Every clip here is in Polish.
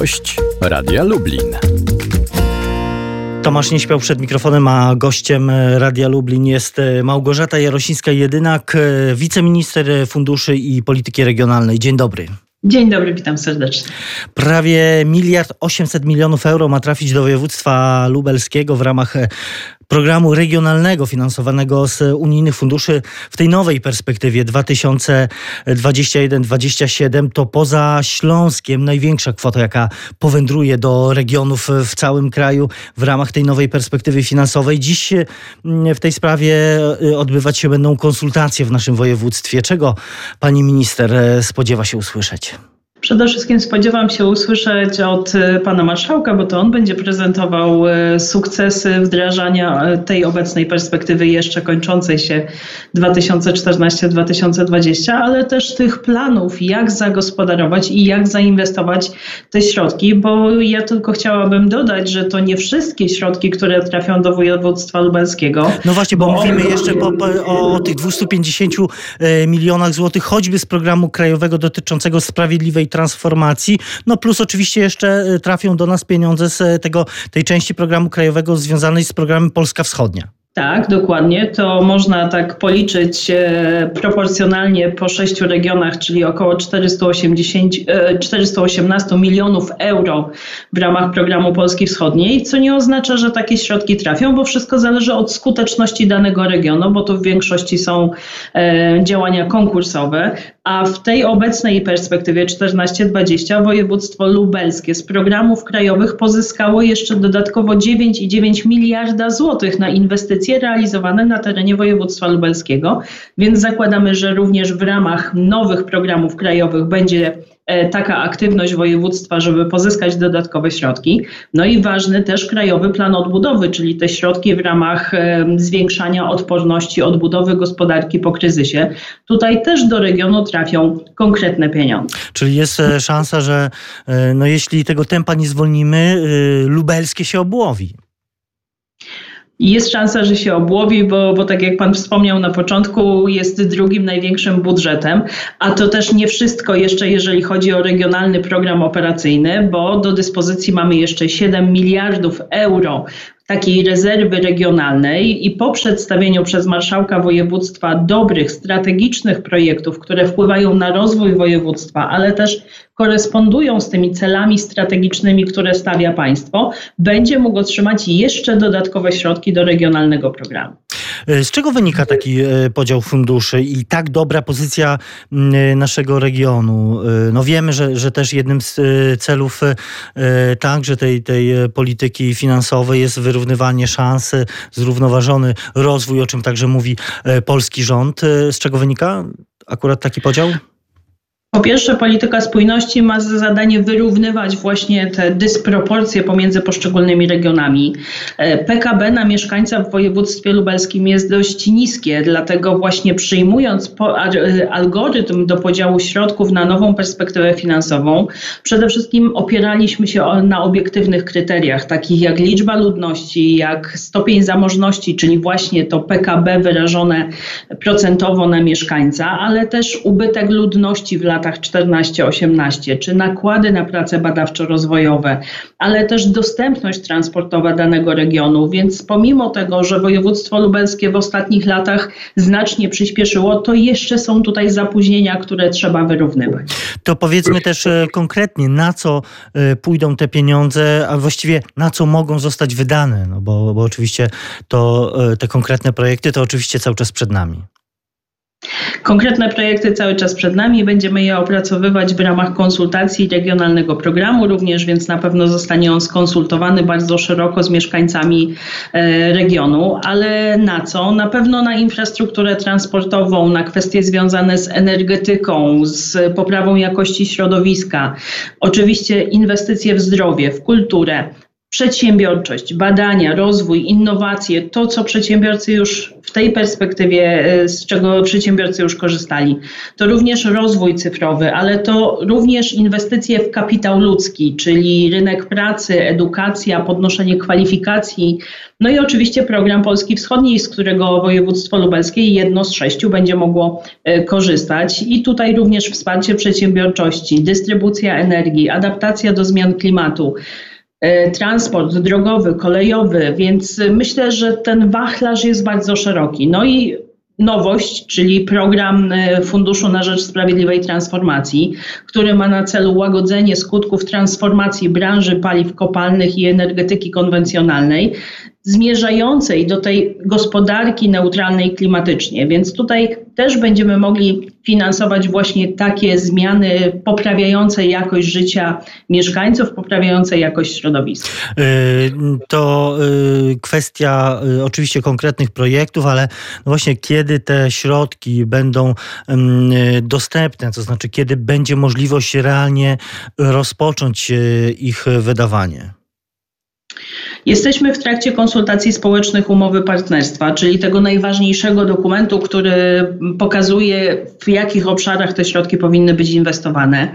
Gość Radia Lublin. Tomasz nie śpiał przed mikrofonem, a gościem Radia Lublin jest Małgorzata Jarosińska-Jedynak, wiceminister funduszy i polityki regionalnej. Dzień dobry. Dzień dobry, witam serdecznie. Prawie miliard 800 milionów euro ma trafić do województwa lubelskiego w ramach programu regionalnego finansowanego z unijnych funduszy w tej nowej perspektywie 2021-2027 to poza Śląskiem największa kwota, jaka powędruje do regionów w całym kraju w ramach tej nowej perspektywy finansowej. Dziś mm, w tej sprawie y, odbywać się będą konsultacje w naszym województwie. Czego pani minister e, spodziewa się usłyszeć? Przede wszystkim spodziewam się usłyszeć od e, pana marszałka, bo to on będzie prezentował e, sukcesy wdrażania e, tej obecnej perspektywy jeszcze kończącej się 2014-2020, ale też tych planów, jak zagospodarować i jak zainwestować te środki, bo ja tylko chciałabym dodać, że to nie wszystkie środki, które trafią do województwa lubelskiego. No właśnie, bo, bo mówimy jeszcze po, po, o, o tych 250 milionach złotych, choćby z programu krajowego dotyczącego sprawiedliwej transformacji. No plus oczywiście jeszcze e, trafią do nas pieniądze z e, tego, tej części programu krajowego związanej z programem Polska Wschodnia. Tak, dokładnie. To można tak policzyć e, proporcjonalnie po sześciu regionach, czyli około 480, 418 milionów euro w ramach programu Polski Wschodniej, co nie oznacza, że takie środki trafią, bo wszystko zależy od skuteczności danego regionu, bo to w większości są działania konkursowe. A w tej obecnej perspektywie 14-20 województwo lubelskie z programów krajowych pozyskało jeszcze dodatkowo 9,9 miliarda złotych na inwestycje realizowane na terenie województwa lubelskiego, więc zakładamy, że również w ramach nowych programów krajowych będzie E, taka aktywność województwa, żeby pozyskać dodatkowe środki. No i ważny też krajowy plan odbudowy, czyli te środki w ramach e, zwiększania odporności, odbudowy gospodarki po kryzysie. Tutaj też do regionu trafią konkretne pieniądze. Czyli jest e, szansa, że no jeśli tego tempa nie zwolnimy, lubelskie się obłowi. Jest szansa, że się obłowi, bo, bo tak jak Pan wspomniał na początku, jest drugim największym budżetem, a to też nie wszystko jeszcze, jeżeli chodzi o regionalny program operacyjny, bo do dyspozycji mamy jeszcze 7 miliardów euro takiej rezerwy regionalnej i po przedstawieniu przez marszałka województwa dobrych, strategicznych projektów, które wpływają na rozwój województwa, ale też korespondują z tymi celami strategicznymi, które stawia państwo, będzie mógł otrzymać jeszcze dodatkowe środki do regionalnego programu. E, z czego wynika taki e, podział funduszy i tak dobra pozycja e, naszego regionu? No wiemy, że, że też jednym z celów także tej, tej polityki finansowej jest wyrównywanie szans, zrównoważony rozwój, o czym także mówi polski rząd. Z czego wynika akurat taki podział? Po pierwsze, polityka spójności ma za zadanie wyrównywać właśnie te dysproporcje pomiędzy poszczególnymi regionami. E, PKB na mieszkańca w województwie lubelskim jest dość niskie, dlatego właśnie przyjmując e, algorytm do podziału środków na nową perspektywę finansową, przede wszystkim opieraliśmy się na obiektywnych kryteriach, takich jak liczba ludności, jak stopień zamożności, czyli właśnie to PKB wyrażone procentowo na mieszkańca, ale też ubytek ludności w latach latach 14-18, czy nakłady na prace badawczo-rozwojowe, ale też dostępność transportowa danego regionu. Więc pomimo tego, że województwo lubelskie w ostatnich latach znacznie przyspieszyło, to jeszcze są tutaj zapóźnienia, które trzeba wyrównywać. To powiedzmy też e, konkretnie, na co e, pójdą te pieniądze, a właściwie na co mogą zostać wydane, no bo, bo oczywiście to, e, te konkretne projekty to oczywiście cały czas przed nami. Konkretne projekty cały czas przed nami. Będziemy je opracowywać w ramach konsultacji regionalnego programu również, więc na pewno zostanie on skonsultowany bardzo szeroko z mieszkańcami e, regionu. Ale na co? Na pewno na infrastrukturę transportową, na kwestie związane z energetyką, z poprawą jakości środowiska. Oczywiście inwestycje w zdrowie, w kulturę, przedsiębiorczość, badania, rozwój, innowacje, to co przedsiębiorcy już w tej perspektywie, e, z czego przedsiębiorcy już korzystali, to również rozwój cyfrowy, ale to również inwestycje w kapitał ludzki, czyli rynek pracy, edukacja, podnoszenie kwalifikacji, no i oczywiście program Polski Wschodniej, z którego województwo lubelskie jedno z sześciu będzie mogło e, korzystać. I tutaj również wsparcie przedsiębiorczości, dystrybucja energii, adaptacja do zmian klimatu. E, transport drogowy, kolejowy, więc myślę, że ten wachlarz jest bardzo szeroki. No i nowość, czyli program e, Funduszu na Rzecz Sprawiedliwej Transformacji, który ma na celu łagodzenie skutków transformacji branży paliw kopalnych i energetyki konwencjonalnej zmierzającej do tej gospodarki neutralnej klimatycznie. Więc tutaj też będziemy mogli finansować właśnie takie zmiany poprawiające jakość życia mieszkańców, poprawiające jakość środowiska. Y, to y, kwestia y, oczywiście konkretnych projektów, ale właśnie kiedy te środki będą dostępne, to znaczy kiedy będzie możliwość realnie rozpocząć ich wydawanie? Jesteśmy w trakcie konsultacji społecznych umowy partnerstwa, czyli tego najważniejszego dokumentu, który pokazuje, w jakich obszarach te środki powinny być inwestowane.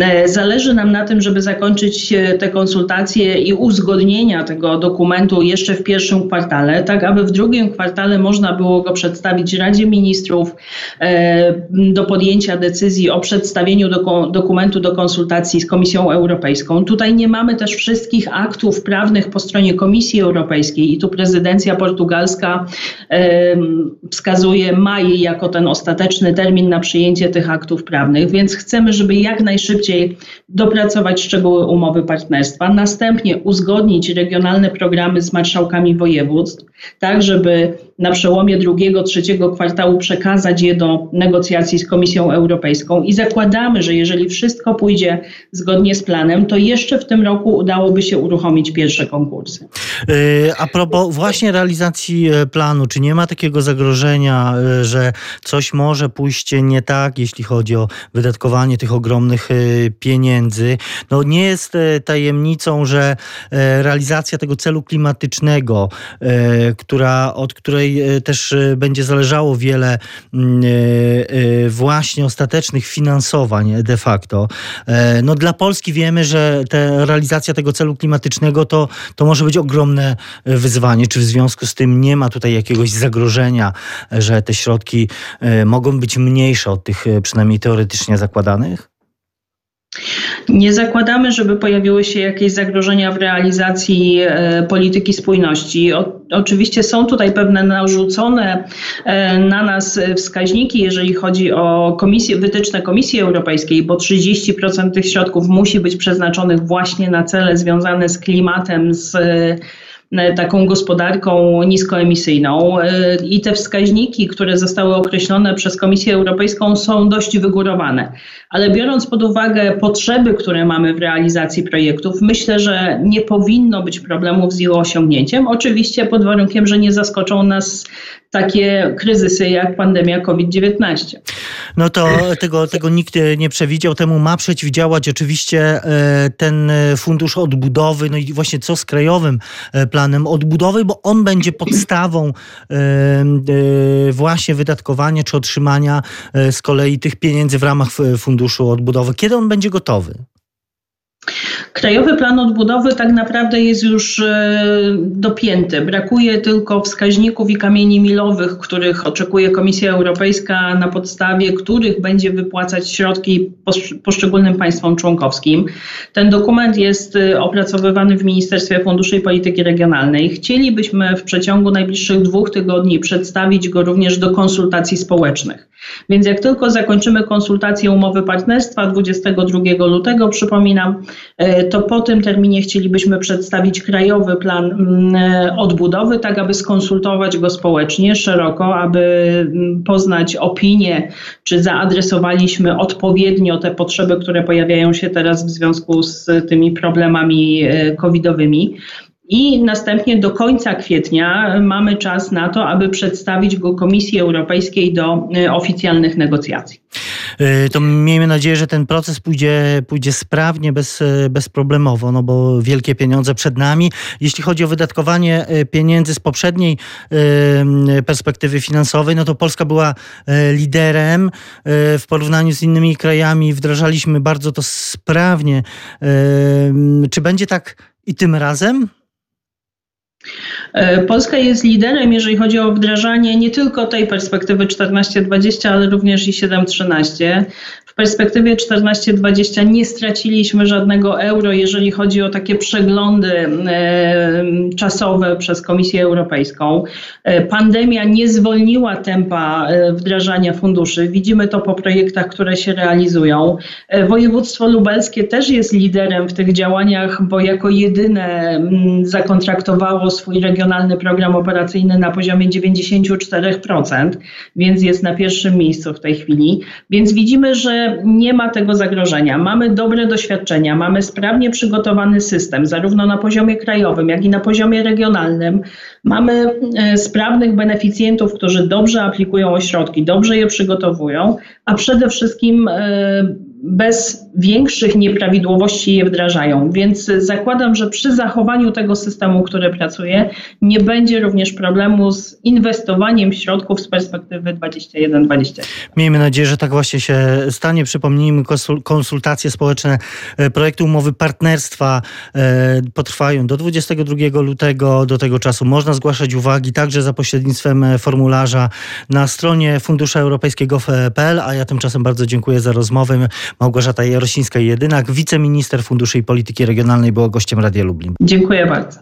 E, zależy nam na tym, żeby zakończyć e, te konsultacje i uzgodnienia tego dokumentu jeszcze w pierwszym kwartale, tak aby w drugim kwartale można było go przedstawić Radzie Ministrów e, do podjęcia decyzji o przedstawieniu dokumentu do konsultacji z Komisją Europejską. Tutaj nie mamy też wszystkich aktów prawnych po stronie Komisji Europejskiej. I tu prezydencja portugalska wskazuje maj jako ten ostateczny termin na przyjęcie tych aktów prawnych, więc chcemy, żeby jak najszybciej dopracować szczegóły umowy partnerstwa, następnie uzgodnić regionalne programy z marszałkami województw, tak żeby na przełomie drugiego, trzeciego kwartału przekazać je do negocjacji z Komisją Europejską i zakładamy, że jeżeli wszystko pójdzie zgodnie z planem, to jeszcze w tym roku udałoby się uruchomić pierwsze konkursy. Y, a propos właśnie realizacji e, planu, czy nie ma takiego zagrożenia, e, że coś może pójść nie tak, jeśli chodzi o wydatkowanie tych ogromnych e, pieniędzy? No nie jest tajemnicą, że realizacja tego celu klimatycznego, która, od której e, też e, będzie zależało wiele mm, e, właśnie ostatecznych finansowań de facto. No dla Polski wiemy, że te, realizacja tego celu klimatycznego to, to może być ogromne wyzwanie. Czy w związku z tym nie ma tutaj jakiegoś zagrożenia, że te środki mogą być mniejsze od tych przynajmniej teoretycznie zakładanych? Nie zakładamy, żeby pojawiły się jakieś zagrożenia w realizacji e, polityki spójności. Oczywiście są tutaj pewne narzucone e, na nas wskaźniki, jeżeli chodzi o komisję, wytyczne Komisji Europejskiej, bo 30% tych środków musi być przeznaczonych właśnie na cele związane z klimatem, z taką gospodarką niskoemisyjną e, i te wskaźniki, które zostały określone przez Komisję Europejską są dość wygórowane. Ale biorąc pod uwagę potrzeby, które mamy w realizacji projektów, myślę, że nie powinno być problemów z ich osiągnięciem. Oczywiście pod warunkiem, że nie zaskoczą nas takie kryzysy jak pandemia COVID-19. No to tego, tego nikt nie przewidział. Temu ma przeciwdziałać oczywiście e, ten fundusz odbudowy, no i właśnie co z krajowym planem odbudowy, bo on będzie podstawą e, e, właśnie wydatkowania czy otrzymania z kolei tych pieniędzy w ramach funduszu odbudowy. Kiedy on będzie gotowy? Krajowy Plan Odbudowy tak naprawdę jest już e, dopięty. Brakuje tylko wskaźników i kamieni milowych, których oczekuje Komisja Europejska, na podstawie których będzie wypłacać środki poszczególnym państwom członkowskim. Ten dokument jest e, opracowywany w Ministerstwie Funduszy i Polityki Regionalnej. Chcielibyśmy w przeciągu najbliższych dwóch tygodni przedstawić go również do konsultacji społecznych. Więc jak tylko zakończymy konsultację umowy partnerstwa 22 lutego, przypominam, e, to po tym terminie chcielibyśmy przedstawić krajowy plan mm, e, odbudowy, tak aby skonsultować go społecznie, szeroko, aby mm, poznać opinię, czy zaadresowaliśmy odpowiednio te potrzeby, które pojawiają się teraz w związku z tymi problemami e, covidowymi. I następnie do końca kwietnia mamy czas na to, aby przedstawić go Komisji Europejskiej do oficjalnych negocjacji. to miejmy nadzieję, że ten proces pójdzie, pójdzie sprawnie, bez, bezproblemowo, no bo wielkie pieniądze przed nami. Jeśli chodzi o wydatkowanie pieniędzy z poprzedniej perspektywy finansowej, no to Polska była liderem w porównaniu z innymi krajami. Wdrażaliśmy bardzo to sprawnie. Czy będzie tak i tym razem? E, Polska jest liderem, jeżeli chodzi o wdrażanie nie tylko tej perspektywy 14-20, ale również i 7-13. W perspektywie 14-20 nie straciliśmy żadnego euro, jeżeli chodzi o takie przeglądy e, czasowe przez Komisję Europejską. E, pandemia nie zwolniła tempa wdrażania funduszy. Widzimy to po projektach, które się realizują. Województwo lubelskie też jest liderem w tych działaniach, bo jako jedyne zakontraktowało swój regionalny program operacyjny na poziomie 94%, więc jest na pierwszym miejscu w tej chwili. Więc widzimy, że nie ma tego zagrożenia. Mamy dobre doświadczenia, mamy sprawnie przygotowany system, zarówno na poziomie krajowym, jak i na poziomie regionalnym. Mamy e, sprawnych beneficjentów, którzy dobrze aplikują ośrodki, dobrze je przygotowują, a przede wszystkim e, bez większych nieprawidłowości je wdrażają. Więc zakładam, że przy zachowaniu tego systemu, który pracuje, nie będzie również problemu z inwestowaniem środków z perspektywy 21-20. Miejmy nadzieję, że tak właśnie się stanie. Przypomnijmy, konsultacje społeczne e, projektu umowy partnerstwa e, potrwają do 22 lutego. Do tego czasu można zgłaszać uwagi także za pośrednictwem e, formularza na stronie Funduszu Europejskiego.pl, a ja tymczasem bardzo dziękuję za rozmowę. Małgorzata Jarosińska-Jedynak, wiceminister Funduszy i Polityki Regionalnej była gościem Radia Lublin. Dziękuję bardzo.